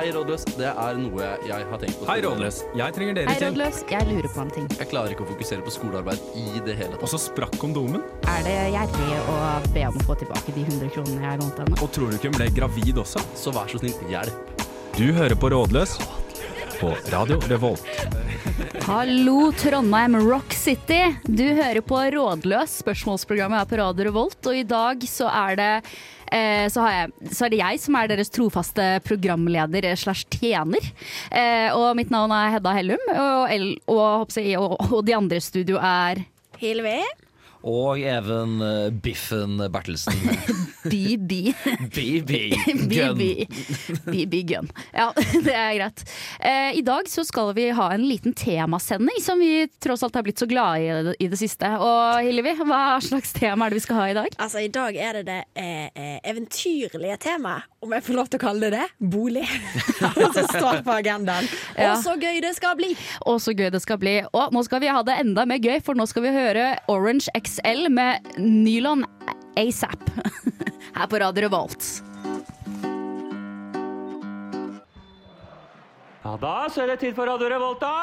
Hei, rådløs. Det er noe jeg har tenkt på. Hei, Rådløs. Jeg trenger dere Hei, til. rådløs. Jeg lurer på en ting. Jeg klarer ikke å fokusere på skolearbeid i det hele tatt. Og så sprakk kondomen. Er det gjerrig å be om å få tilbake de 100 kronene jeg lånte henne? Og tror du ikke hun ble gravid også? Så vær så snill, hjelp. Du hører på Rådløs på Radio Revolt. Hallo, Trondheim Rock City! Du hører på Rådløs, spørsmålsprogrammet her på Radio Revolt, og i dag så er det eh, så, jeg, så er det jeg som er deres trofaste programleder slash tjener. Eh, og mitt navn er Hedda Hellum, og, og, og, og de andre i studio er Hilvi. Og Even eh, Biffen Bertelsen. BB. BB Gun. BB. BB Gun. Ja, det er greit. Eh, I dag så skal vi ha en liten temasending som vi tross alt har blitt så glade i det, i det siste. Og Hillevi, hva slags tema er det vi skal ha i dag? Altså, I dag er det det eh, eh, eventyrlige temaet, om jeg får lov til å kalle det det, bolig, som står på agendaen. Ja. Og så gøy det skal bli! Og så gøy det skal bli. Og nå skal vi ha det enda mer gøy, for nå skal vi høre Orange XL med Nylon ASAP. Her på Radio Revolt. Ja, da så er det tid for Radio Revolta.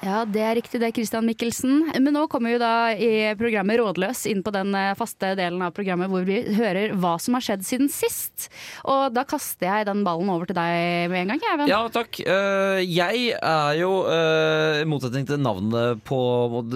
Ja, det er riktig det, Christian Mikkelsen. Men nå kommer vi da i programmet Rådløs inn på den eh, faste delen av programmet hvor vi hører hva som har skjedd siden sist. Og da kaster jeg den ballen over til deg med en gang, Even. Ja, takk. Eh, jeg er jo, eh, i motsetning til navnet på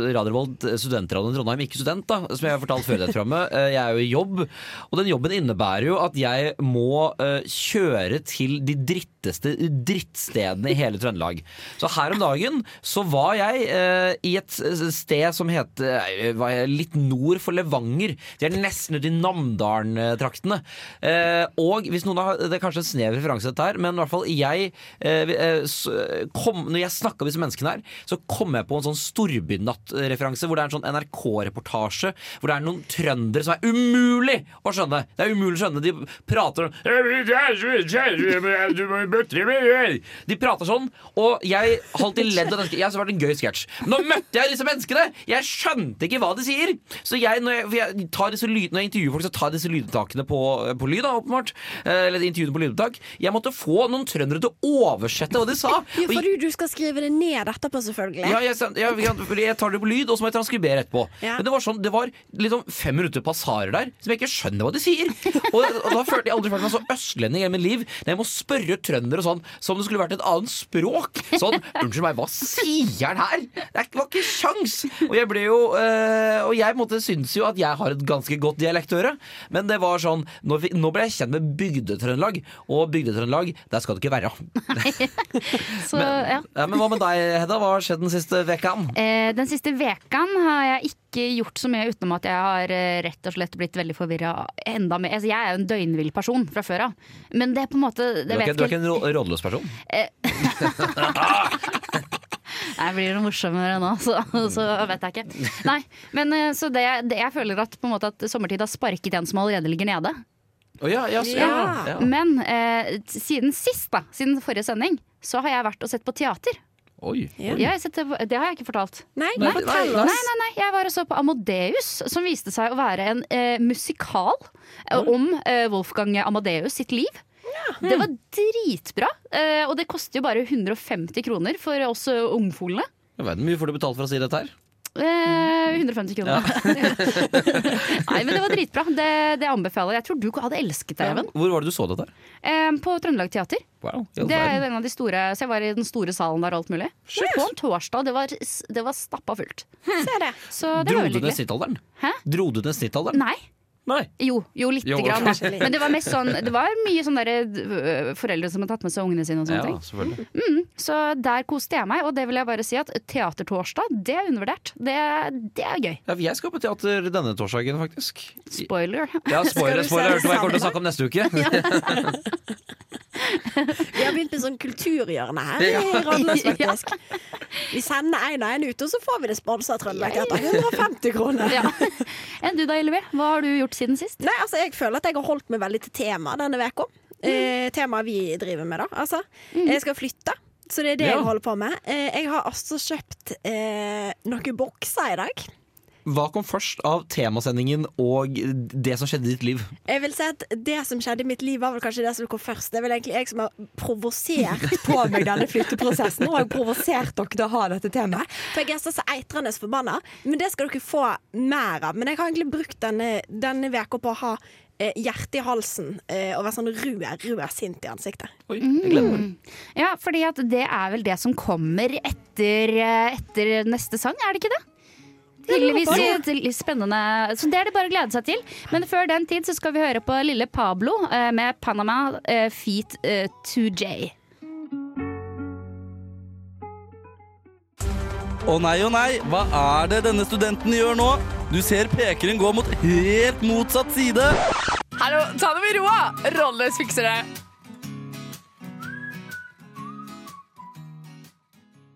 Radio Revolt, studentradioen i Trondheim, ikke student, da, som jeg har fortalt før i dette programmet. Jeg er jo i jobb, og den jobben innebærer jo at jeg må kjøre til de dritteste drittstedene i hele Trøndelag. Så her om dagen så var jeg eh, i et sted som heter eh, litt nord for Levanger. Det er nesten ute i Namdalen-traktene. Eh, og hvis noen har Det er kanskje en snev referanse, dette her, men i hvert fall jeg eh, eh, kom, Når jeg snakka med disse menneskene her, så kom jeg på en sånn Storbynatt-referanse, hvor det er en sånn NRK-reportasje hvor det er noen trøndere som er umulig å skjønne. Det er umulig å skjønne. De prater sånn De prater sånn, og jeg holdt i ledd av den Jeg har vært en gøy sketsj. Nå møtte jeg disse menneskene! Jeg skjønte ikke hva de sier! Så jeg, når jeg, jeg tar disse lyd, når jeg intervjuer folk, så tar jeg disse lydopptakene på, på lyd, da, åpenbart. Eh, Eller intervjuene på lydopptak. Jeg måtte få noen trøndere til å oversette hva de sa. Ja, for du, du skal skrive det ned etterpå, selvfølgelig. ja, jeg, jeg, tar det på lyd, og så må jeg transkribere etterpå. Ja. Men det var sånn, det var liksom fem minutter passarer der som jeg ikke skjønner hva de sier. Og, og da følte jeg aldri følt meg så østlending i mitt liv. Når jeg må spørre trøndere sånn som det skulle vært et annet språk. Sånn, unnskyld meg, hva sier han her? Det var ikke sjans! Og jeg ble jo øh, Og jeg måtte syns jo at jeg har et ganske godt dialektøre, men det var sånn Nå, nå ble jeg kjent med Bygdetrøndelag, og Bygdetrøndelag, der skal du ikke være. Så, ja. Ja, men hva med deg, Hedda? Hva har skjedd den siste vekaen? Eh, Den siste vekan har jeg ikke gjort så mye utenom at jeg har eh, rett og slett blitt veldig forvirra enda mer. Altså, jeg er jo en døgnvill person fra før av, men det er på en måte det Du er, ikke, du er ikke en rådløs person? Nei, blir det morsommere nå, så, så vet jeg ikke. Nei, men eh, så det, det jeg føler at, på en måte, at sommertid har sparket en som allerede ligger nede. Oh, ja, ja, så- Ja. ja. Men eh, siden sist, da, siden forrige sending, så har jeg vært og sett på teater. Oi. Ja. Jeg har det, det har jeg ikke fortalt. Nei, Nei, fortell nei, oss. Nei, nei, nei, jeg var og så på Amadeus, som viste seg å være en eh, musikal eh, om eh, Wolfgang Amadeus sitt liv. Det var dritbra, eh, og det koster jo bare 150 kroner for oss eh, ungfolene. Jeg vet, Hvor mye får du betalt for å si dette her? Eh, 150 kroner. Nei, men det var dritbra. Det, det anbefaler jeg. Jeg tror du hadde elsket det, Even. Hvor var det du så det der? Eh, på Trøndelag Teater. Wow, Det er en av de store, så jeg var i den store salen der og alt mulig. På en torsdag. Det var, det var stappa fullt. Se det. Så det Dro var du veldig ned hyggelig. snittalderen? Hæ? Dro du ned snittalderen? Nei. Nei. Jo, jo lite Jo, grann. Men det var mest sånn Det var mye sånn derre øh, foreldre som har tatt med seg ungene sine og sånne Ja, ting. Mm, Så der koste jeg meg, og det vil jeg bare si at teatertorsdag, det er undervurdert. Det, det er gøy. Ja, jeg skal på teater denne torsdagen, faktisk. Spoiler. Ja, spoiler, spoiler. Hørte hva jeg kommer til å snakke om neste uke. Vi har begynt med sånn kulturhjørne her i Randers, faktisk. Vi sender en og en ut, og så får vi det sponsa av Trøndelag etter 150 kroner. Ja. Enn du da, Ylvi? Hva har du gjort siden sist? Nei, altså, jeg føler at jeg har holdt meg veldig til tema denne veka. Eh, temaet vi driver med, da. Altså, jeg skal flytte. Så det er det Ja. jeg holder på med. Eh, jeg har altså kjøpt eh, noen bokser i dag. Hva kom først av temasendingen og det som skjedde i ditt liv? Jeg vil si at Det som skjedde i mitt liv, var vel kanskje det som kom først. Det er vel egentlig jeg som har provosert på meg denne flytteprosessen. Og har provosert dere til å ha dette temaet. For jeg er så så eitrende forbanna. Men det skal dere få mer av. Men jeg har egentlig brukt denne, denne veka på å ha eh, hjertet i halsen eh, og være sånn rød, rød sint i ansiktet. Oi, jeg gleder meg. Ja, fordi at det er vel det som kommer etter, eh, etter neste sang, er det ikke det? Tydeligvis eh, til- spennende. Så det er det bare å glede seg til. Men før den tid så skal vi høre på lille Pablo eh, med Panama eh, Feet eh, 2J. Å nei, å nei, hva er det denne studenten gjør nå? Du ser pekeren gå mot helt motsatt side. Hallo, ta det med roa! Rolles fikser det.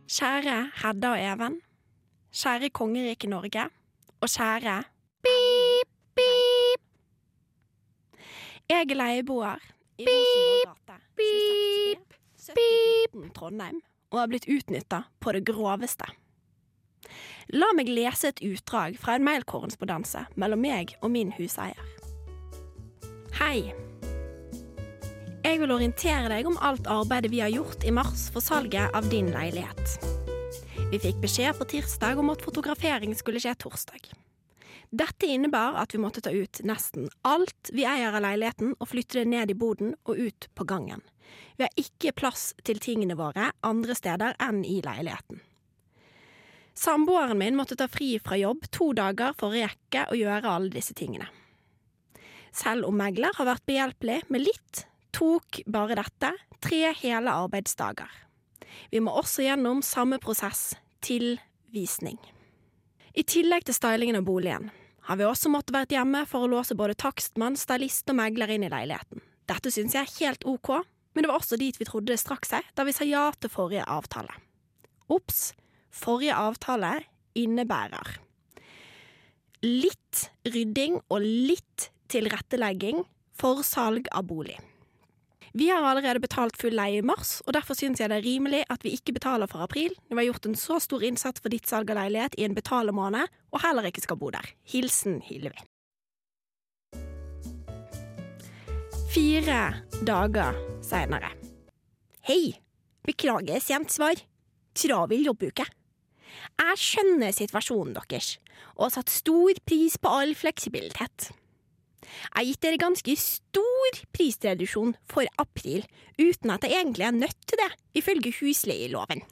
Kjære Hedda og Even. Kjære kongerike Norge. Og kjære Beep, beep. Jeg er leieboer i Rosenborg gate. pip, 17 Trondheim og har blitt utnytta på det groveste. La meg lese et utdrag fra en mailkorrespondanse mellom meg og min huseier. Hei. Jeg vil orientere deg om alt arbeidet vi har gjort i mars for salget av din leilighet. Vi fikk beskjed på tirsdag om at fotografering skulle skje torsdag. Dette innebar at vi måtte ta ut nesten alt vi eier av leiligheten og flytte det ned i boden og ut på gangen. Vi har ikke plass til tingene våre andre steder enn i leiligheten. Samboeren min måtte ta fri fra jobb to dager for å rekke å gjøre alle disse tingene. Selv om megler har vært behjelpelig med litt, tok bare dette tre hele arbeidsdager. Vi må også gjennom samme prosess til visning. I tillegg til stylingen av boligen har vi også måttet vært hjemme for å låse både takstmann, stylist og megler inn i leiligheten. Dette syns jeg er helt ok, men det var også dit vi trodde det strakk seg da vi sa ja til forrige avtale. Ops, forrige avtale innebærer litt rydding og litt tilrettelegging for salg av bolig. Vi har allerede betalt full leie i mars, og derfor syns jeg det er rimelig at vi ikke betaler for april, når vi har gjort en så stor innsats for ditt salg av leilighet i en betalemåned, og heller ikke skal bo der. Hilsen Hillevi. Fire dager seinere. Hei! Beklager sent svar. Travel jobbuke. Jeg skjønner situasjonen deres, og har satt stor pris på all fleksibilitet. Jeg har gitt dere ganske stor prisreduksjon for april, uten at jeg egentlig er nødt til det, ifølge husleieloven.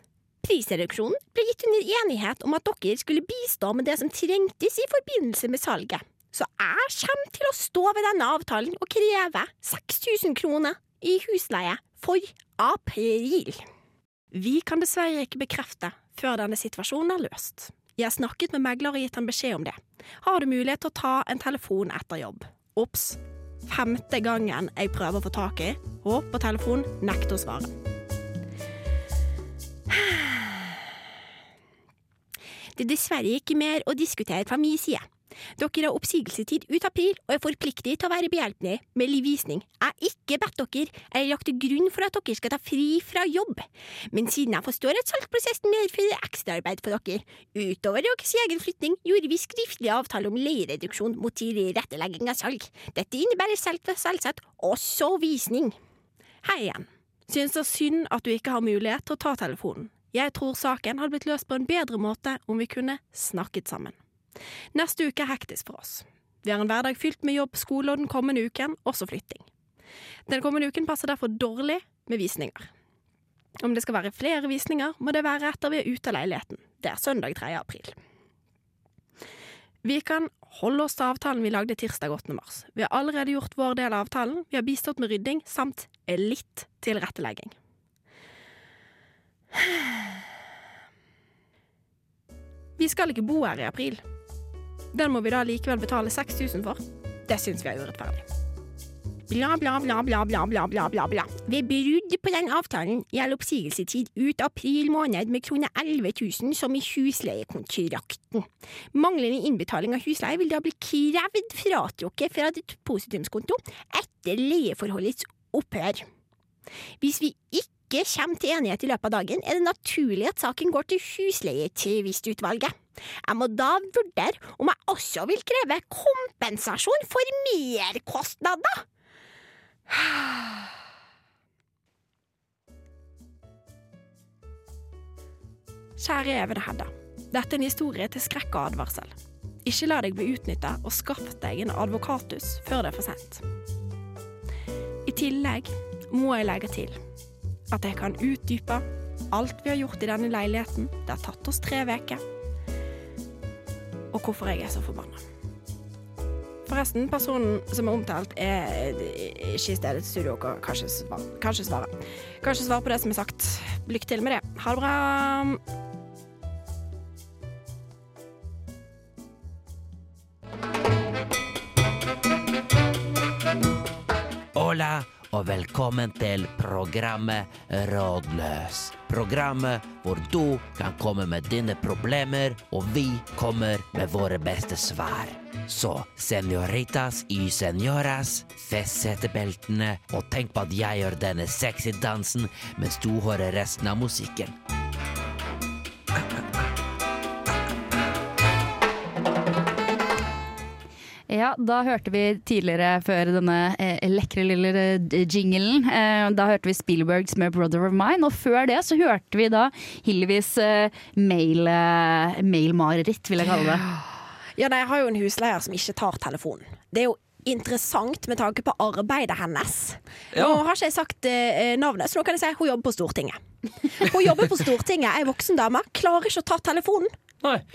Prisreduksjonen ble gitt under enighet om at dere skulle bistå med det som trengtes i forbindelse med salget. Så jeg kommer til å stå ved denne avtalen og kreve 6000 kroner i husleie for april. Vi kan dessverre ikke bekrefte før denne situasjonen er løst. Jeg har snakket med megler og gitt ham beskjed om det. Har du mulighet til å ta en telefon etter jobb? Ops. Femte gangen jeg prøver å få tak i, og på telefon nekter å svare. Det er dessverre ikke mer å diskutere fra min side. Dere har oppsigelsestid ut april og er forpliktet til å være behjelpelig med livvisning. Jeg har ikke bedt dere eller lagt til grunn for at dere skal ta fri fra jobb. Men siden jeg forstår at salgsprosessen medfører ekstraarbeid for dere, utover deres egen flytting, gjorde vi skriftlig avtale om leiereduksjon mot tilrettelegging av salg. Dette innebærer selv- selvsagt også visning. Hei igjen. Synes det er synd at du ikke har mulighet til å ta telefonen. Jeg tror saken hadde blitt løst på en bedre måte om vi kunne snakket sammen. Neste uke er hektisk for oss. Vi har en hverdag fylt med jobb, skole og den kommende uken også flytting. Den kommende uken passer derfor dårlig med visninger. Om det skal være flere visninger, må det være etter vi er ute av leiligheten. Det er søndag 3. april. Vi kan holde oss til avtalen vi lagde tirsdag 8. mars. Vi har allerede gjort vår del av avtalen, vi har bistått med rydding samt litt tilrettelegging. Vi skal ikke bo her i april. Den må vi da likevel betale 6000 for. Det syns vi er urettferdig. Bla, bla, bla, bla, bla, bla, bla, bla, bla. Ved brudd på den avtalen gjelder oppsigelsetid ut april måned med kroner 11 000 som i husleiekontrakten. Manglende innbetaling av husleie vil da bli krevd fratrukket fra depositumskonto etter leieforholdets opphør. Hvis vi ikke ikke kommer til enighet i løpet av dagen, er det naturlig at saken går til husleietvistutvalget. Jeg må da vurdere om jeg også vil kreve kompensasjon for merkostnader. Kjære Even Hedda. Dette er en historie til skrekk og advarsel. Ikke la deg bli utnytta, og skaff deg en advokatus før det er for sent. I tillegg må jeg legge til at jeg kan utdype alt vi har gjort i denne leiligheten. Det har tatt oss tre uker. Og hvorfor jeg er så forbanna. Forresten, personen som er omtalt, er ikke i stedets studio og kan svare. Kanskje svare. Kanskje svare på det som er sagt. Lykke til med det. Ha det bra. Hola, og velkommen til programmet Rådløs. Programmet hvor du kan komme med dine problemer, og vi kommer med våre beste svar. Så senoritas y senoras, fest setebeltene, og tenk på at jeg gjør denne sexy dansen mens du hører resten av musikken. Ja, da hørte vi tidligere før denne eh, lekre lille eh, jinglen. Eh, da hørte vi Spielbergs med 'Brother of Mine', og før det så hørte vi da Hillevis eh, mail, eh, mailmareritt, vil jeg kalle det. Ja, nei, jeg har jo en husleier som ikke tar telefonen. Det er jo interessant med tanke på arbeidet hennes. Nå har ikke jeg sagt eh, navnet, så nå kan jeg si hun jobber på Stortinget. Hun jobber på Stortinget, ei voksen dame, klarer ikke å ta telefonen.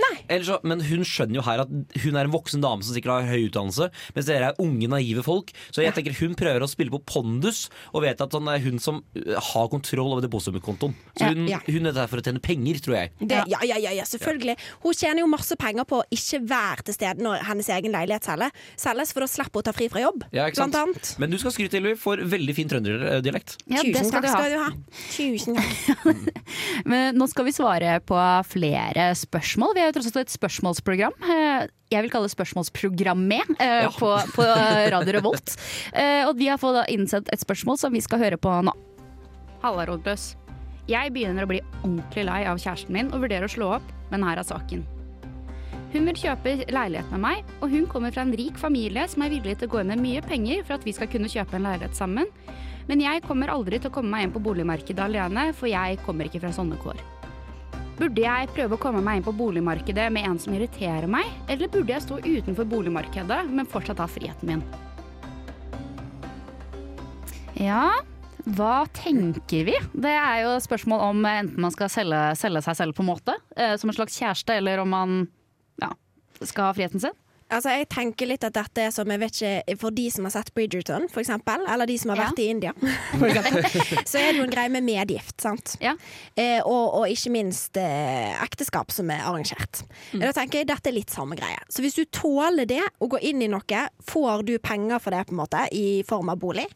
Nei. Ellers så, men hun skjønner jo her at hun er en voksen dame som sikkert har høy utdannelse, mens dere er unge, naive folk. Så jeg tenker hun prøver å spille på pondus, og vet at sånn, det er hun som uh, har kontroll over depositumkontoen. Så hun, Ja. hun er der for å tjene penger, tror jeg. Det, ja, ja, ja, ja, selvfølgelig. Hun tjener jo masse penger på å ikke være til stede når hennes egen leilighet selges, for å slippe å ta fri fra jobb. Ja, ikke sant? Blant annet. Men du skal skryte til for veldig fin trønderdialekt. Ja, det skal takk skal du ha. Tusen takk. Men nå skal vi svare på flere spørsmål. Vi er jo tross alt et spørsmålsprogram. Eh, Jeg vil kalle det spørsmålsprogrammet ja. på, på Radio Revolt. Eh, Og vi har fått innsendt et spørsmål som vi skal høre på nå. Halla, rådløs. Jeg begynner å bli ordentlig lei av kjæresten min og vurderer å slå opp, men her er saken. Hun vil kjøpe leilighet med meg, og hun kommer fra en rik familie som er villig til å gå inn med mye penger for at vi skal kunne kjøpe en leilighet sammen. Men jeg kommer aldri til å komme meg inn på boligmarkedet alene, for jeg kommer ikke fra sånne kår. Burde jeg prøve å komme meg inn på boligmarkedet med en som irriterer meg, eller burde jeg stå utenfor boligmarkedet, men fortsatt ha friheten min? Ja, hva tenker vi? Det er jo spørsmål om enten man skal selge, selge seg selv på en måte, eh, som en slags kjæreste, eller om man ja, skal ha friheten sin. Altså, jeg tenker litt at dette er som jeg vet ikke, For de som har sett Bridgerton, for eksempel, eller de som har Ja. vært i India, så er det jo en greie med medgift. sant? Ja. Eh, og, og ikke minst eh, ekteskap som er arrangert. Mm. Da tenker jeg Dette er litt samme greie. Så hvis du tåler det, å gå inn i noe, får du penger for det på en måte i form av bolig.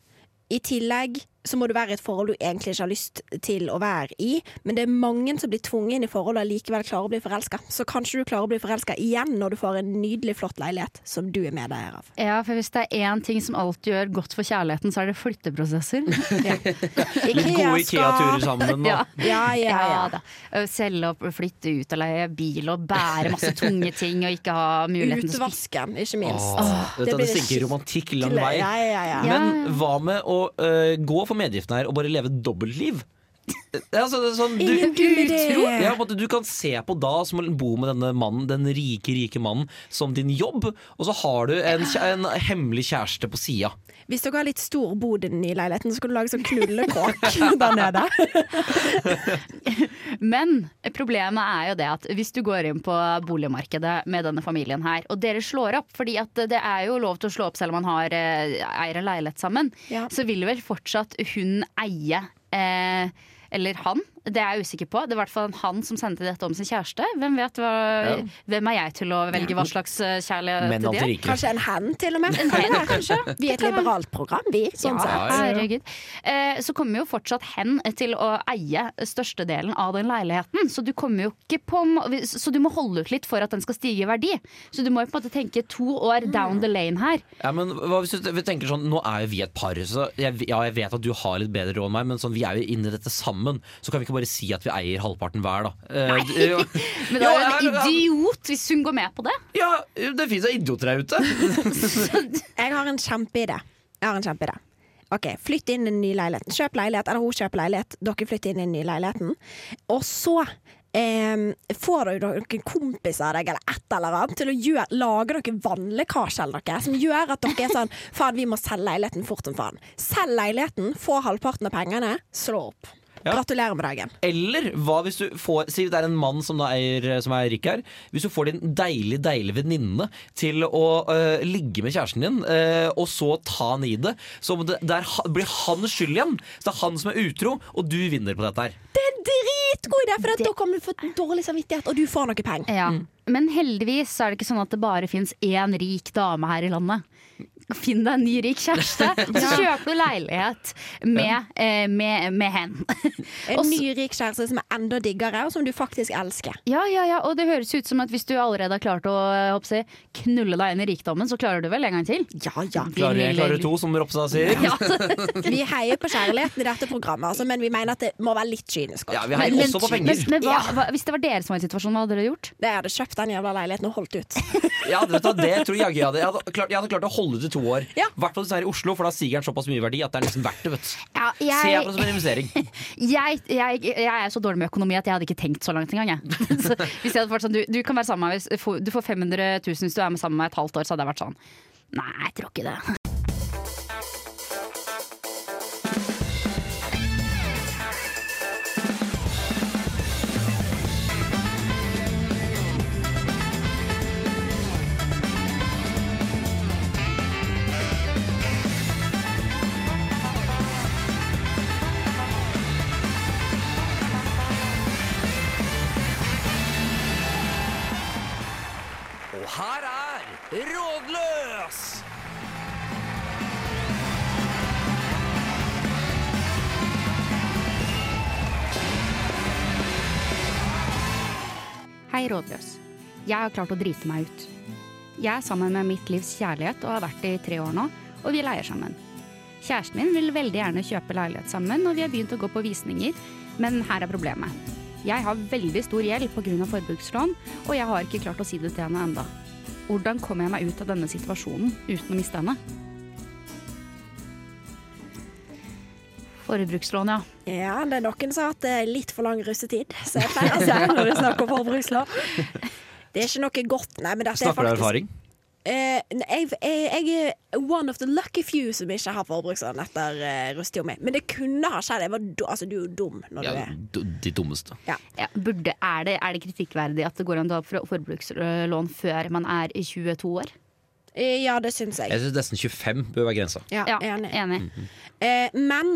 I tillegg så må du være i et forhold du egentlig ikke har lyst til å være i. Men det er mange som blir tvunget inn i forhold og likevel klarer å bli forelska. Så kanskje du klarer å bli forelska igjen når du får en nydelig, flott leilighet som du er medeier av. Ja, for hvis det er én ting som alltid gjør godt for kjærligheten, så er det flytteprosesser. Litt gode Ikea-turer sammen. Ja. Og. Ja, ja, ja. da. Å Selge opp, flytte ut og leie bil og bære masse tunge ting og ikke ha muligheten til å spise. Utvasken, ikke minst. Åh, det det, blir det stinker romantikk lang vei. Ja, ja, ja. Men hva med å uh, gå for medgiften her og bare leve dobbeltliv? Altså, sånn, du, idé. ja, på en måte, du kan se på da som å bo med denne mannen, den rike, rike mannen som din jobb, og så har du en, en hemmelig kjæreste på sida. Hvis dere har litt stor bod i den nye leiligheten, så skal du lage sånn knullekråk der nede. Men problemet er jo det at hvis du går inn på boligmarkedet med denne familien her, og dere slår opp, fordi at det er jo lov til å slå opp selv om man har, eh, eier en leilighet sammen, Ja. så vil vel fortsatt hun eie eller han Det er jeg usikker på. Det er i hvert fall han som sendte dette om sin kjæreste. Hvem vet hva, Hvem er jeg til å velge hva slags eh, kjærlighet til de alltid er? Kanskje en hen, til og med. En hen, kanskje. Vi er et liberalt program, vi. Sånn Ja. Eh, så kommer jo fortsatt hen til å eie størstedelen av den leiligheten. Så du kommer jo ikke på Så du må holde ut litt for at den skal stige i verdi. Så du må jo på en måte tenke to år down the lane her. Ja, men hva hvis du vi tenker sånn Nå er jo vi et par, så jeg, ja, jeg vet at du har litt bedre råd enn meg, men sånn, vi er jo inne i dette sammen. Så kan vi ikke bare si at vi eier halvparten hver, da. Nei, d- Men du er jo en idiot hvis hun går med på det. Ja, det fins idioter der ute. Jeg har en kjempeidé. Jeg har en kjempeidé. Ok, Flytt inn i den nye leiligheten. Kjøp leilighet, eller hun kjøper leilighet. Dere flytter inn i den nye leiligheten. Og så eh, får dere noen kompiser av deg eller et eller annet til å gjøre, lage dere vannlekkasje eller noe som gjør at dere er sånn Faen, vi må selge leiligheten fort som faen. Selg leiligheten, få halvparten av pengene, slå opp. Ja. Gratulerer med dagen. Eller hva hvis du får Si det er en mann som, da er, som er rik her. Hvis du får din deilig deilig venninne til å øh, ligge med kjæresten din, øh, og så ta han i det, så må det, der blir han skyld igjen. Så det er han som er utro, og du vinner på dette her. Det er dritgod idé, for da kommer du få dårlig samvittighet, og du får noe penger. Ja. Men heldigvis så er det ikke sånn at det bare fins én rik dame her i landet. Finn deg en ny rik kjæreste, så kjøper du leilighet med, eh, med, med hen. En ny rik kjæreste som er enda diggere, og som du faktisk elsker. Ja, ja, ja, og det høres ut som at hvis du allerede har klart å eh, håper knulle deg inn i rikdommen, så klarer du vel en gang til? Ja, ja. Klarer én, klarer to, som Ropstad sier. Ja. Vi heier på kjærligheten i dette programmet, altså, men vi mener at det må være litt kynisk. Ja, vi heier Men- også på penger. men hva, hva, hvis det var dere som var i situasjonen, hva hadde dere gjort? Det hadde kjøpt den jævla leiligheten og holdt ut. Ja, vet du, det tror jeg jeg hadde. Jeg hadde klart, jeg hadde klart å holde ut to år. Ja. I hvert fall hvis det er i Oslo, for da stiger den såpass mye verdi at det er nesten verdt det. vet du. Ja, jeg, Se på det som en investering. jeg, jeg, jeg er så dårlig med økonomi at jeg hadde ikke tenkt så langt engang. Så hvis jeg hadde vært sånn, du, du kan være sammen med meg hvis du får 500 000 hvis du er med sammen med meg et halvt år, så hadde jeg vært sånn Nei, jeg tror ikke det. Hei, rådløs. Jeg har klart å drite meg ut. Jeg er sammen med mitt livs kjærlighet og har vært det i tre år nå, og vi leier sammen. Kjæresten min vil veldig gjerne kjøpe leilighet sammen, og vi har begynt å gå på visninger, men her er problemet. Jeg har veldig stor gjeld pga. forbrukslån, og jeg har ikke klart å si det til henne enda. Hvordan kommer jeg meg ut av denne situasjonen uten å miste henne? Forbrukslån, ja. Ja, det er noen som har hatt eh, litt for lang russetid, så jeg pleier å si når vi snakker om forbrukslån. Det er ikke noe godt, nei, men dette er Snakker du faktisk erfaring? Eh, jeg, jeg, jeg er one of the lucky few som ikke har forbrukslån etter uh, russetida mi. Men det kunne ha skjedd. Jeg var, do- altså, du er jo dum når Ja, du er de dummeste. Ja, burde, er, det, er det kritikkverdig at det går an å ha for- forbrukslån før man er i 22 år? Eh, Ja, det syns jeg. Jeg syns nesten 25 bør være grensa. Ja, Ja, enig. enig. Eh, men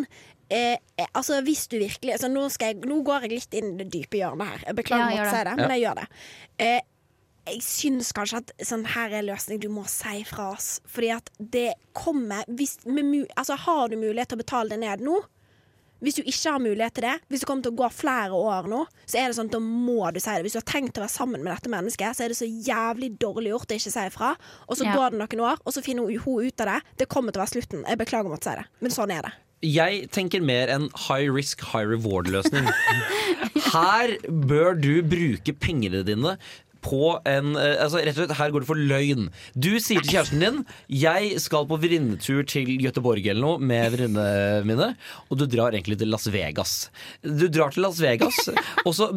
eh, eh, altså, hvis du virkelig altså, nå, skal jeg, nå går jeg litt inn i det dype hjørnet her. Jeg beklager Ja, å si det. men jeg gjør det. Eh, jeg syns kanskje at sånn her er løsning du må si fra oss. Fordi at det kommer hvis, med, altså, Har du mulighet til å betale det ned nå? Hvis du ikke har mulighet til det, hvis du kommer til å gå flere år nå, så er det sånn at da må du si det. Hvis du har tenkt å være sammen med dette mennesket, så er det så jævlig dårlig gjort å ikke si ifra. Og så Ja. går det noen år, og så finner hun ut av det. Det kommer til å være slutten. Jeg beklager om å si det, men sånn er det. Jeg tenker mer en high risk, high reward-løsning. Her bør du bruke pengene dine på en eh, altså rett og slett, Her går det for løgn. Du sier til kjæresten din 'Jeg skal på venninnetur til Gøteborg eller noe med venninnene mine', og du drar egentlig til Las Vegas. Du drar til Las Vegas, og så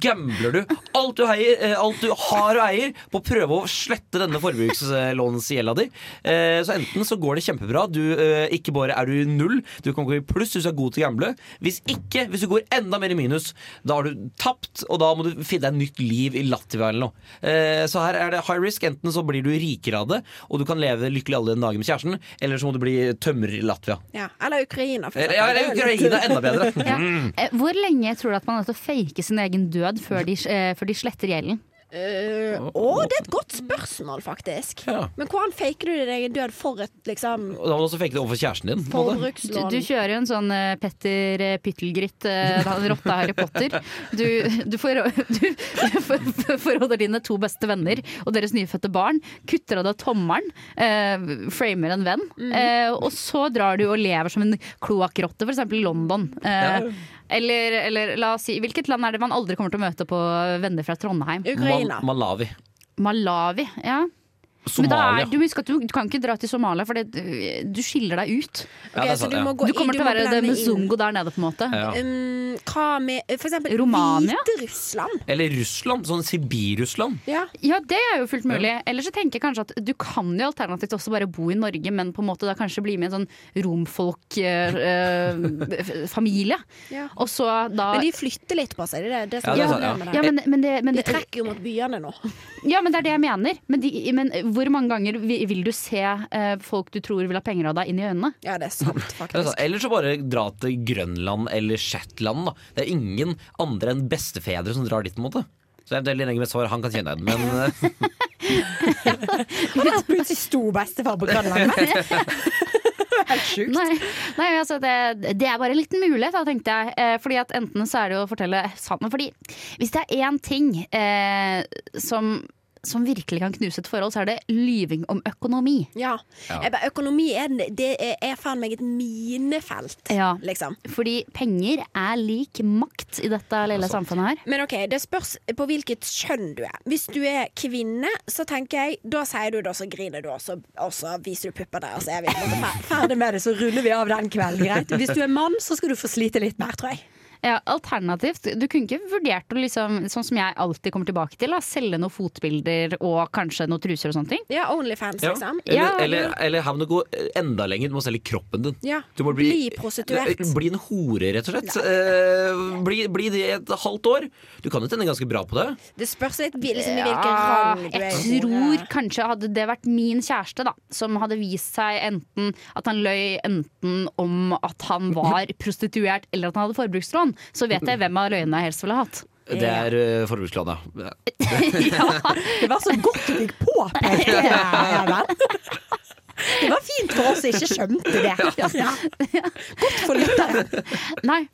gambler du alt du, heier, eh, alt du har og eier, på å prøve å slette denne forbrukslånsgjelda di. Eh, Så enten så går det kjempebra, du, ikke bare er du null, du kan gå i pluss hvis du er god til å gamble. Hvis ikke, hvis du går enda mer i minus, da har du tapt, og da må du finne deg et nytt liv i Latvia eller noe. Nå. Eh, så her er det high risk. Enten så blir du rikere av det, og du kan leve lykkelig alle dager med kjæresten, eller så må du bli tømrer i Latvia. Ja. Eller Ukraina, for ja, eller er Ukraina, enda bedre. Ja. Eh, Hvor lenge tror du at man er til å fake sin egen død før de, eh, før de sletter gjelden? Eh, Å, det er et godt spørsmål, faktisk. Ja. Men hvordan faker du din egen død for et liksom Og da må du også fake det overfor kjæresten din. Du, du kjører jo en sånn uh, Petter uh, Pyttelgritt, uh, rotta Harry Potter. Du, du, får, du for- for- forholder dine to beste venner og deres nyfødte barn. Kutter av deg tommelen, uh, framer en venn. Eh, og så drar du og lever som en kloakkrotte, f.eks. i London. Ja. eller, eller la oss si, hvilket land er det man aldri kommer til å møte på venner fra Trondheim? Ukraina. Mal Malawi. Malawi. ja Somalia. er, du, husker du, du kan ikke dra til Somalia, for det, du skiller deg ut. Ja, det er så sant, du ja. må gå Du kommer inn, til å være det med Zungo der nede, på en måte. Ja. Um, hva med eh, for eksempel? Hviterussland? Eller Russland. Sånn Sibir-Russland. Ja. Ja, det er jo fullt mulig. Eller så tenker jeg kanskje at du kan jo alternativt også bare bo i Norge, men på en måte da kanskje bli med i en sånn romfolk-familie. Ja. Og så da Men de flytter litt på seg. Det er det som Ja, det er er sant, ja. ja, men, men, det, men, De trekker jo mot byene nå. ja, men det er det jeg mener. Men, de, men hvor mange ganger vil, du se eh, folk du tror vil ha penger av deg, inn i øynene? Ja, det er sant, faktisk. Eller så bare dra til Grønland eller Shetland. Da. Det er ingen andre enn bestefedre som drar dit. på en måte Så eventuelt deler med svar, Han kan kjenne deg, men eh, Han er plutselig stor bestefar på Grønland. Helt sjukt. Nei, nei altså det, det er bare en liten mulighet, da, tenkte jeg. Eh, fordi at enten så er det jo å fortelle sannheten. Fordi hvis det er én ting eh, som, som virkelig kan knuse et forhold, så er det lyving om økonomi. Ja. Ja. Bare, økonomi er, det er, er faen meg et minefelt, Ja. liksom. Fordi penger er lik makt i dette lille samfunnet her. Men ok, det spørs på hvilket kjønn du er. Hvis du er kvinne, så tenker jeg Da sier du det, og så griner du, og så, og så viser du puppene, og så er vi ferdig med det, så ruller vi av den kvelden, greit. Hvis du er mann, så skal du få slite litt mer, tror jeg. Ja, alternativt, du kunne ikke vurdert å liksom, sånn som jeg alltid kommer tilbake til, da, selge noen fotbilder og kanskje noen truser og sånne ting. Ja, Onlyfans, ja. liksom. eller, Ja, eller, eller her må du gå enda lenger. Du må selge kroppen din. Ja, Du må bli prostituert. Bli en hore, rett og slett. Eh, bli, bli det et halvt år. Du kan jo tjene ganske bra på det. Det spørs litt liksom, i hvilken rang du er. jeg tror kanskje hadde det vært min kjæreste, da, som hadde vist seg enten at han løy enten om at han var prostituert eller at han hadde forbrukslån, så vet jeg hvem av løgnene jeg helst ville hatt. Det er uh, forbrukslånet. ja. Det var så godt du fikk påpekt det, Even. Det var fint for oss som ikke skjønte det. Ja. Godt for lytteren. Nei.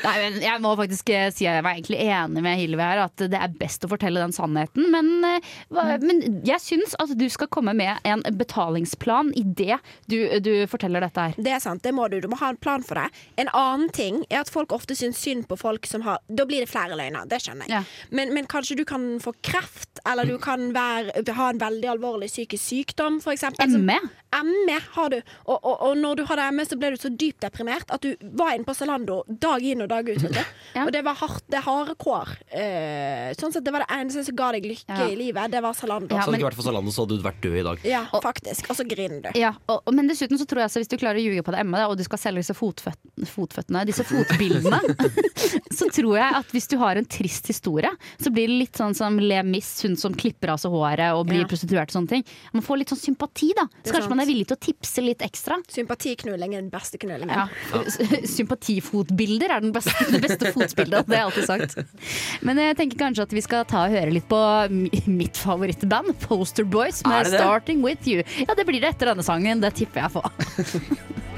Nei, men jeg må faktisk eh, si at jeg var egentlig enig med Hilvi her, at det er best å fortelle den sannheten. Men, eh, men jeg syns at du skal komme med en betalingsplan idet du, du forteller dette her. Det er sant, det må du. Du må ha en plan for det. En annen ting er at folk ofte syns synd på folk som har Da blir det flere løgner, det skjønner jeg. Ja. Men, men kanskje du kan få kreft, eller du kan være, ha en veldig alvorlig psykisk sykdom, f.eks. ME? ME har du. Og, og, og når du hadde ME, så ble du så dypt deprimert at du var inne på Zalando dag inn og dag ut. Vet du. Ja. Og det var hardt, det harde kår. Eh, sånn sett, det var det eneste som ga deg lykke Ja. i livet. Det var Zalando. Ja, Så hadde det ikke vært for Zalando, så hadde du vært død i dag. Ja, faktisk. Og så griner du. Ja, og, og- men dessuten så tror jeg at hvis du klarer å ljuge på det Emma, og du skal selge disse fotføt, fotføttene, disse fotbildene, så tror jeg at hvis du har en trist historie, så blir det litt sånn som Le Miss, hun som klipper av seg håret og blir Ja. prostituert og sånne ting. Man får litt sånn sympati, da. Så kanskje kanskje man er villig til å tipse litt ekstra. Sympatiknulling er den beste knullingen. Ja. Sympatifotbilder er den beste, det beste fotbildet, det har jeg alltid sagt. Men jeg tenker kanskje at vi skal ta og høre litt på mitt favorittband, Poster Boys, med det det? 'Starting With You'. Ja, det blir det etter denne sangen, det tipper jeg på.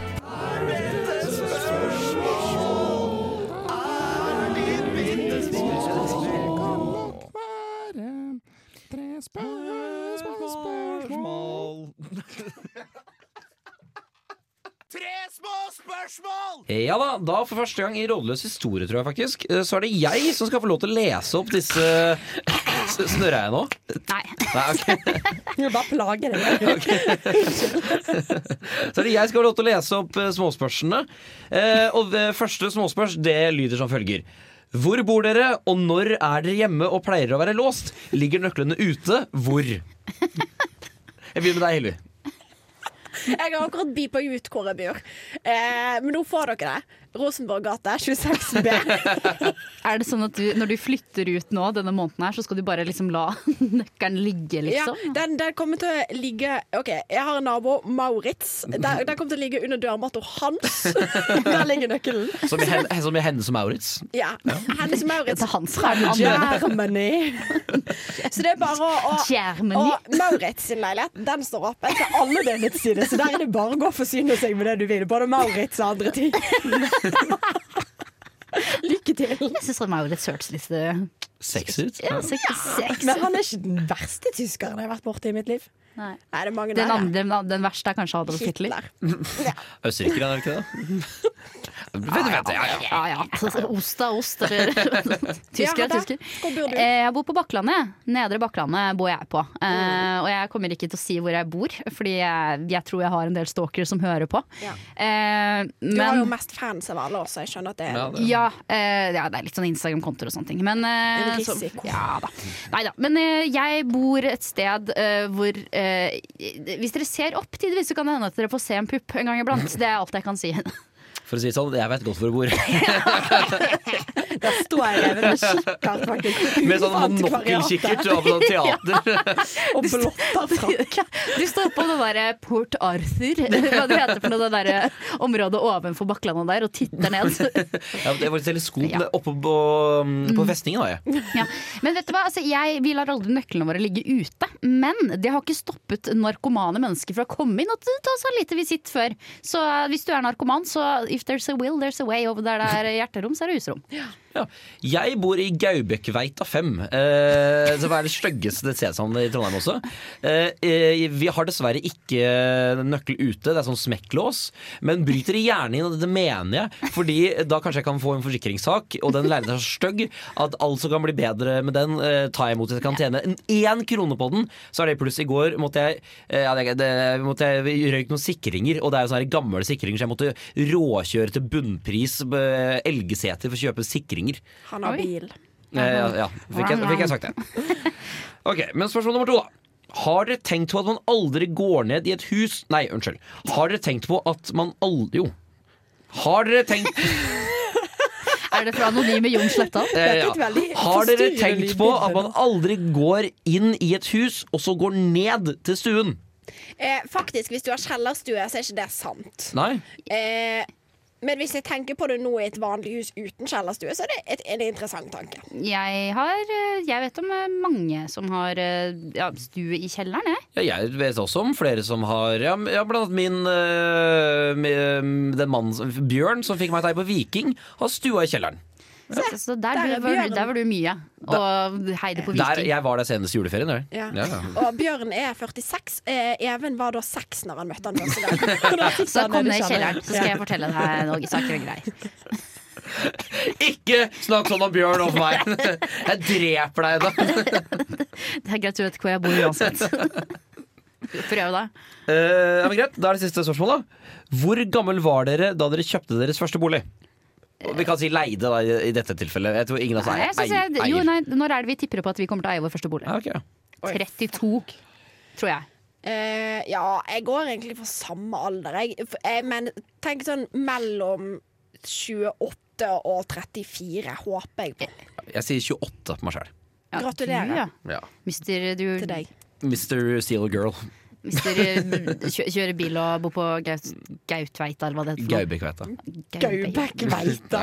Ja da, da for første gang i Rådløs historie, tror jeg faktisk, eh, så er det jeg som skal få lov til å lese opp disse S- Snørrer jeg nå? Nei. Nei, okay. Du bare plager deg. Så er det jeg skal få lov til å lese opp småspørsene. småspørsmålene. Eh, og det første småspørs det lyder som følger. Hvor bor dere, og når er dere hjemme og pleier å være låst? Ligger nøklene ute? Hvor? Jeg begynner med deg, Hilvi. Jeg har akkurat beepa ut hvor jeg bor, eh, men nå får dere det. Rosenborggata 26B. Er det sånn at du, når du flytter ut nå denne måneden her, så skal du bare liksom la nøkkelen ligge, Ja, liksom? den, den kommer til å ligge OK, jeg har en nabo, Maurits. Den, den kommer til å ligge under dørmatta hans. Der ligger nøkkelen. Som i, hen, som i Hennes og Maurits. Ja. Hennes Maurits Det er hans. Germany. Så det er bare å, å Og Maurits sin leilighet Den står åpen til alle det sider, så der er det bare å gå og forsyne seg med det du vil. Både Maurits og andre ting. Lykke til. Jeg syns han er jo litt eh, Sexy ut. ja, sexy sexy. Men han er ikke den verste tyskeren jeg har vært borti i mitt liv. Nei. Nei, det mange Den, der, andre, den, den verste er kanskje Adolf Hitler. Hitler. Østerrikere, er det ikke det? Vent, vent, ja, ja. Ja ja. Ost er ost, eller Tysker er tysker. Eh, Jeg bor på Bakklandet. Nedre Bakklandet bor jeg på. Eh, og jeg kommer ikke til å si hvor jeg bor, fordi jeg, jeg tror jeg har en del stalkere som hører på. Ja. Eh, Du har jo mest fans av alle også, jeg skjønner at det er Ja, det- ja, eh, ja, det er litt sånn Instagram-kontoer og sånne ting. Men, En så- ja da. Neida. Men eh, jeg bor et sted eh, hvor eh, Hvis dere ser opp tidvis, så kan det hende at dere får se en pupp en gang iblant. Det er alt jeg kan si. For å si det sånn, jeg vet godt hvor du bor. Der står jeg der og kikker, faktisk. Med sånn monokkelkikkert og på sånn teater. Og blotta frakk. Du står på det derre Port Arthur, hva det heter for noe, det derre området ovenfor Bakklandet der, og titter ned. Ja, det var et teleskop Ja. oppe på, på festningen. Da, jeg. Ja. Men vet du hva, altså, jeg, vi lar aldri nøklene våre ligge ute. Men det har ikke stoppet narkomane mennesker fra å komme inn og ta seg en liten visitt før. Så hvis du er narkoman, så if there's a will, there's a way. Og der det er hjerterom, så er det husrom. Ja. Jeg bor i Gaubekveita 5, eh, som er det styggeste stedsnavnet i Trondheim også. Eh, eh, vi har dessverre ikke nøkkel ute, det er sånn smekklås. Men bryter det gjerne inn, og det mener jeg. Fordi da kanskje jeg kan få en forsikringssak, og den leiligheten er så stygg at alt som kan bli bedre med den, eh, tar jeg imot. Jeg kan tjene en- én krone på den, så er det pluss. I går måtte jeg, eh, ja, det, det, måtte jeg røyke noen sikringer, og det er jo sånne gamle sikringer, så jeg måtte råkjøre til bunnpris eh, elgeseter for å kjøpe sikringer. Han har bil. Eh, ja, ja. Fikk, jeg, fikk jeg sagt det. Ok, Men spørsmål nummer to, da. Har dere tenkt på at man aldri går ned i et hus Nei, unnskyld. Har dere tenkt på at man aldri Jo. Har dere tenkt Er det fra anonyme Jon Slettan? eh, ja. Har dere tenkt på at man aldri går inn i et hus, og så går ned til stuen? Eh, faktisk, hvis du har kjellerstue, så er ikke det sant. Nei? Eh, men hvis jeg tenker på det nå i et vanlig hus uten kjellerstue, så er det et, en interessant tanke. Jeg har eh, Jeg vet om eh, mange som har eh, ja, stue i kjelleren, jeg. Ja, jeg vet også om flere som har Ja, ja blant annet min øh, med- Den mannen Bjørn som fikk meg til på Viking, har stua i kjelleren. Så, så der, der er var, du- der var du mye. Og heide på Der, jeg var der senest i juleferien. Der. Ja. Ja, ja. Og Bjørn er 46. Eh, Even var da 6 når han møtte han første gang. Så kom ned i kjelleren, så skal jeg fortelle deg noen saker og greier. Ikke snakk sånn om Bjørn overfor meg! Jeg dreper deg da. Det er greit, du vet hvor jeg bor uansett. Prøv, da. Eh, ja, men greit, Da er det siste spørsmål. da Hvor gammel var dere da dere kjøpte deres første bolig? Vi kan si leide da, i dette tilfellet. Jeg tror ingen av oss Nei, eier. jeg synes jeg, jo, nei, når er det vi tipper på at vi kommer til å eie vår første bolig? Ja, ok. 32, tror jeg. Eh, ja, jeg går egentlig for samme alder, jeg. For- jeg men tenk sånn mellom 28 og 34, håper jeg på. Jeg sier 28 på meg sjøl. Ja, Gratulerer. Du, ja. Ja. Mister, du Til deg. Mr. Steel Girl. Mister, dere kjører bil og bor på Gaut, Gautveita, eller hva det heter. Gaubekveita. Gaubekveita.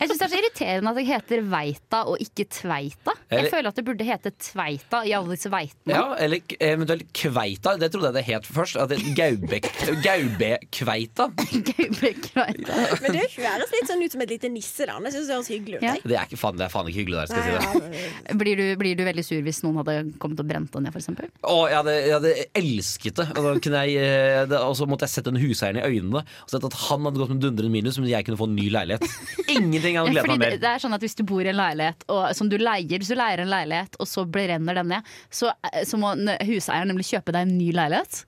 Jeg syns det er så irriterende at det heter Veita og ikke Tveita. Jeg Eller- føler at det burde hete Tveita i alle disse veitene. Ja, eller eventuelt Kveita. Det trodde jeg det het først. At det- Gaubek, Gaubekveita. Gaubekveita. Men det høres litt sånn ut som et lite nisseland. Jeg synes det høres hyggelig ut. Ja. Det er, ikke, faen, det er faen ikke hyggelig der, skal jeg si det. Ja, Blir du, blir du veldig sur hvis noen hadde kommet og brent deg ned, f.eks.? Å, jeg hadde, jeg hadde elsket det. Og, da kunne jeg, eh, det. og så måtte jeg sette den huseieren i øynene og sett at han hadde gått med dundrende minus, men jeg kunne få en ny leilighet. Ingenting hadde gledet Fordi meg det, mer. det er sånn at Hvis du bor i en leilighet og, som du leier, hvis du leier en leilighet og så brenner den ned, så, så må huseieren nemlig kjøpe deg en ny leilighet.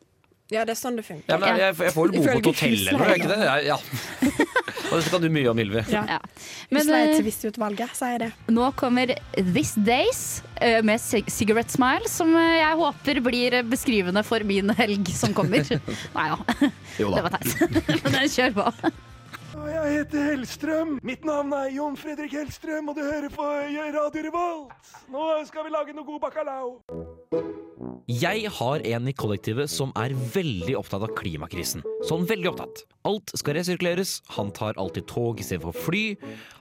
Ja, det er sånn det funker. Ja, men jeg, jeg får vel bo på et hotell eller noe, ikke det? Ja, ja. Og dette kan du mye om, Ylvi. Ja. Ja. Men eh, Husleietvistutvalget sier det. nå kommer This Days eh, med Cigarette Smile, som eh, jeg håper blir eh, beskrivende for min helg som kommer. Nei da, Jo det var teit. Men kjør på. Jeg heter Hellstrøm. Mitt navn er Jon Fredrik Hellstrøm, og du hører på Radio Revolt. Nå skal vi lage noe god bacalao. Jeg har en i kollektivet som er veldig opptatt av klimakrisen. Sånn veldig opptatt. Alt skal resirkuleres, han tar alltid tog istedenfor fly,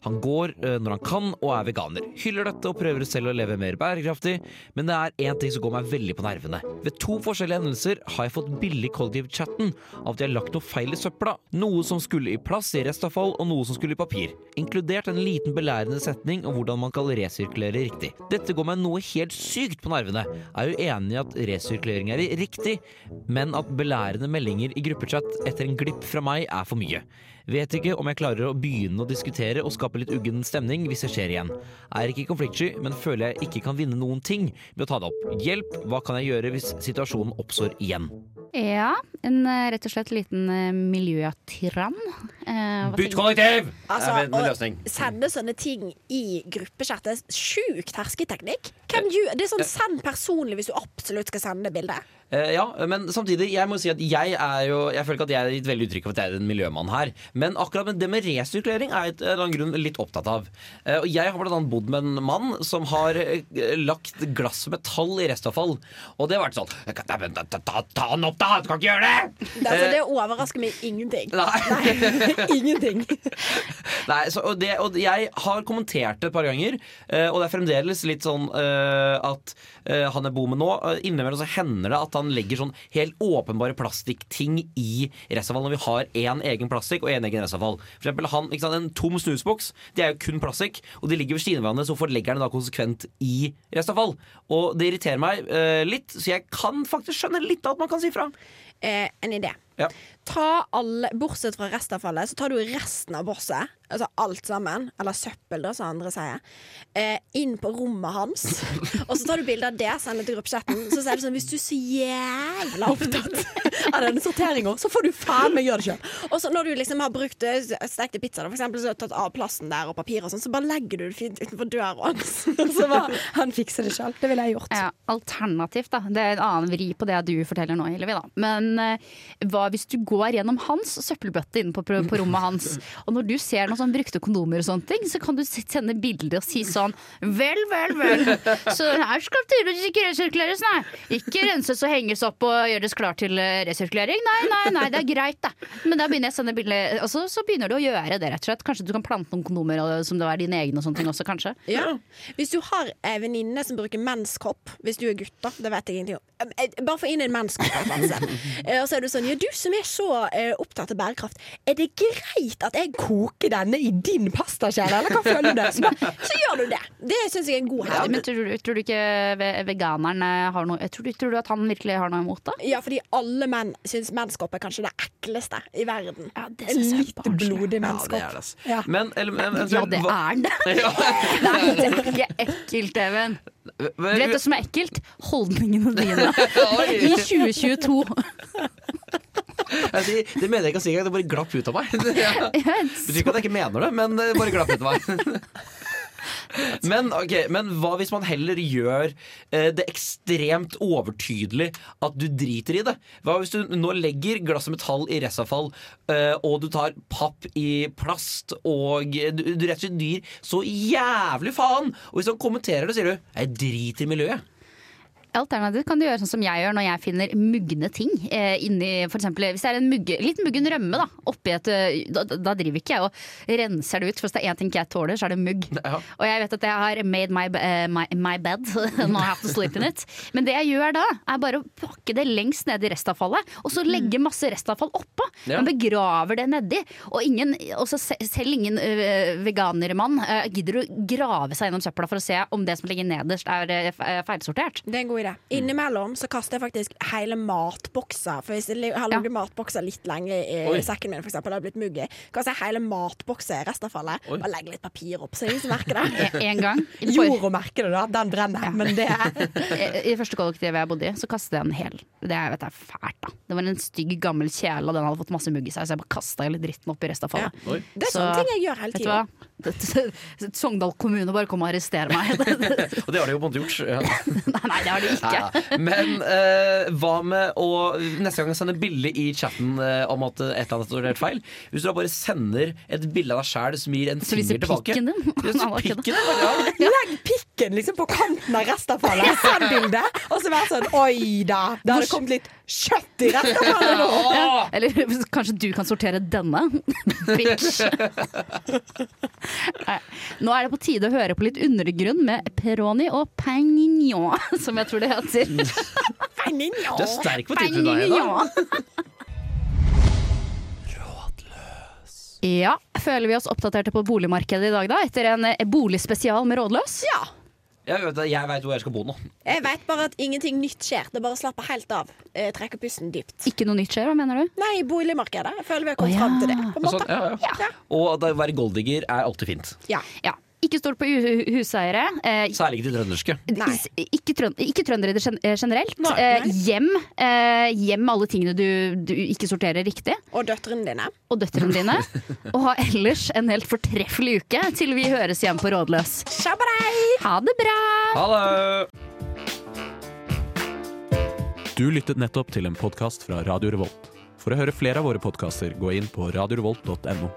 han går eh, når han kan og er veganer. Hyller dette og prøver selv å leve mer bærekraftig, men det er én ting som går meg veldig på nervene. Ved to forskjellige hendelser har jeg fått billig kollektivchatten av at jeg har lagt noe feil i søpla. Noe som skulle i plass i restavfall, og noe som skulle i papir. Inkludert en liten belærende setning om hvordan man kan resirkulere riktig. Dette går meg noe helt sykt på nervene. Jeg er jo enig i at resirkulering er riktig, men at belærende meldinger i gruppechat etter en glipp fra meg er for mye. Vet ikke om jeg klarer å begynne å diskutere og skape litt uggen stemning hvis det skjer igjen. Er ikke konfliktsky, men føler jeg ikke kan vinne noen ting ved å ta det opp. Hjelp, hva kan jeg gjøre hvis situasjonen oppstår igjen? Ja, en eh, rett og slett liten eh, miljøtyrann. Eh, Bytt kollektiv! Altså, er en å sende sånne ting i gruppechat er sjukt hersketeknikk. Gjør Det er sånn send personlig hvis du absolutt skal sende det bildet. Eh, ja, men samtidig, jeg må si at jeg er jo Jeg føler ikke at jeg har gitt veldig uttrykk for at jeg er en miljømann her. Men akkurat det med resirkulering er jeg en eller annen grunn litt opptatt av. Eh, og jeg har annet bodd med en mann som har eh, lagt glass med tall i restavfall. Og det har vært sånn ta, Ta, ta, ta den opp, da! Du kan ikke gjøre det! Det, altså, det overrasker meg ingenting. Nei. ingenting. Nei, så, og, det, og jeg har kommentert det et par ganger, og det er fremdeles litt sånn uh, at uh, han jeg bor med nå, innimellom så hender det at han legger sånn helt åpenbare plastikkting i restavfall når vi har én egen plastikk og én egen restavfall. For eksempel han, ikke sant, en tom snusboks, det er jo kun plastikk, og de ligger ved siden av hverandre, så hvorfor legger han det da konsekvent i restavfall? Og det irriterer meg eh, litt, så jeg kan faktisk skjønne litt av at man kan si fra. Eh, en idé. Ja. Ta alle, Bortsett fra restavfallet, så tar du resten av bosset, altså alt sammen, eller søppel, da, som andre sier, eh, inn på rommet hans. og så tar du bilde av det, sender til gruppechatten. Så sier du sånn Hvis du er så jævla opptatt av denne sorteringa, så får du faen meg gjøre det sjøl. Og så når du liksom har brukt eh, stekte pizza, da, for eksempel, så har du tatt av plassen der og papir og sånn, så bare legger du det fint utenfor døra hans. så bare han fikser det sjøl. Det ville jeg gjort. Ja, alternativt, da. Det er en annen vri på det du forteller nå, Hillevi. Da. Men eh, hva hvis du går gjennom hans søppelbøtte inne på, på rommet hans, og når du ser noen sånn brukte kondomer og sånne ting, så kan du sende bilder og si sånn Vel, vel, vel. Så her skal tydeligvis ikke resirkuleres, nei. Ikke renses og henges opp og gjøres klar til eh, resirkulering. Nei, nei, nei, det er greit, da. Men da begynner jeg å sende bilder, og så, så begynner du å gjøre det, rett og slett. Kanskje du kan plante noen kondomer og, som det var dine egne og sånne ting også, kanskje. Ja. Hvis du har ei venninne som bruker menskopp, hvis du er gutt, da, det vet jeg ingenting om. Eh, eh, Bare få inn en menskopp. Eh, Og så er du sånn Ja, du som er så eh, opptatt av bærekraft, er det greit at jeg koker denne i din pastakjele, eller hva føler du? Så, bare, så gjør du det. Det syns jeg er en god Ja, men tror du, tror du ikke ve- veganeren eh, har noe tror du, tror du at han virkelig har noe imot det? Ja, fordi alle menn syns menskopp er kanskje det ekleste i verden. Ja, det synes jeg litt blodig blodig Ja, det er det, altså. Ja. Men, eller, men, Ja, det er det. Ja. Det er ikke ekkelt, Even. Du vet det som er ekkelt? Holdningene dine i 2022. Jeg sier- Det mener jeg ikke å si engang, det bare glapp ut av meg. Det betyr ikke at jeg ikke mener det, men det bare glapp ut av meg. Men, okay, men hva hvis man heller gjør eh, det ekstremt overtydelig at du driter i det? Hva hvis du nå legger glasset metall i restavfall, eh, og du tar papp i plast, og du, du rett og slett dyr så jævlig faen? Og hvis han kommenterer det, sier du 'jeg driter i miljøet'. Alternativt kan du gjøre sånn som jeg gjør når jeg finner mugne ting. Eh, inni, for eksempel, hvis det er en mugge, litt muggen rømme, da, oppi et, eh, da, da driver ikke jeg og renser det ut. For hvis det er én ting jeg tåler, så er det mugg. Ja. Og jeg vet at jeg har made my, uh, my, my bed. Nå have to sleep in it. Men det jeg gjør da, er bare å pakke det lengst ned i restavfallet, og så legge masse restavfall oppå. Ja. Man begraver det nedi. Og ingen, også selv ingen uh, veganermann uh, gidder å grave seg gjennom søpla for å se om det som ligger nederst er uh, feilsortert. Det er en god idé. Innimellom så kaster jeg faktisk hele matbokser. For hvis jeg har ligget matbokser litt lenge i Oi. sekken min, for eksempel, det har blitt mugg i, kaster jeg hele matbokser i restavfallet. Oi. Bare legger litt papir opp, så ingen som merker det. En gang. i Jorda merker det, da. Den brenner. Men det I i det første kollektivet jeg bodde i, så kastet jeg en hel. Det er, vet jeg, er fælt, da. Det var en stygg, gammel kjele, og den hadde fått masse mugg i seg, så jeg bare kasta hele dritten oppi restavfallet. Oi. Det er Så- sånne ting jeg gjør hele Vet du hva? tiden. Sogndal kommune bare kom og arrestere meg. Og det har de jo på en måte gjort. Ja. nei, nei, det har de ikke. Men eh, hva med å neste gang sende bilde i chatten eh, om at et eller annet er helt feil? Hvis du da bare sender et bilde av deg sjæl som gir en finger tilbake pikken din. Det. pikken din, ja. Legg pikken liksom på kanten av restavfallet. Send bilde. Og så være sånn Oi da, det hadde kommet litt kjøtt i restavfallet nå. Ja. Eller kanskje du kan sortere denne? Bitch. Nei. Nå er det på tide å høre på litt undergrunn med Peroni og Pagnon, som jeg tror det heter. Du er sterk på tittelen der, da. Ja, Føler vi oss oppdaterte på boligmarkedet i dag, da? Etter en eh, boligspesial med Rådløs? Ja. Jeg vet, jeg vet hvor jeg skal bo nå. Jeg vet bare at ingenting nytt skjer. Det bare slapper helt av. Trekke trekker pusten dypt. Ikke noe nytt skjer, hva mener du? Nei, boligmarkedet. Jeg føler vi har kommet oh, ja. fram til det. På en måte. Sånn, ja, ja. Ja. Og det å være golddigger er alltid fint. Ja. Ja. Ikke stol på huseiere. Eh, Særlig ikke de trønderske. Ikke, trøn ikke trøndere eh, generelt. Nei. Eh, hjem, eh, hjem alle tingene du, du ikke sorterer riktig. Og døtrene dine. Og døtrene dine. Og ha ellers en helt fortreffelig uke til vi høres igjen på Rådløs. Shabadei! Ha det bra! Ha det! Du lyttet nettopp til en podkast fra Radio Revolt. For å høre flere av våre podkaster, gå inn på radiorevolt.no.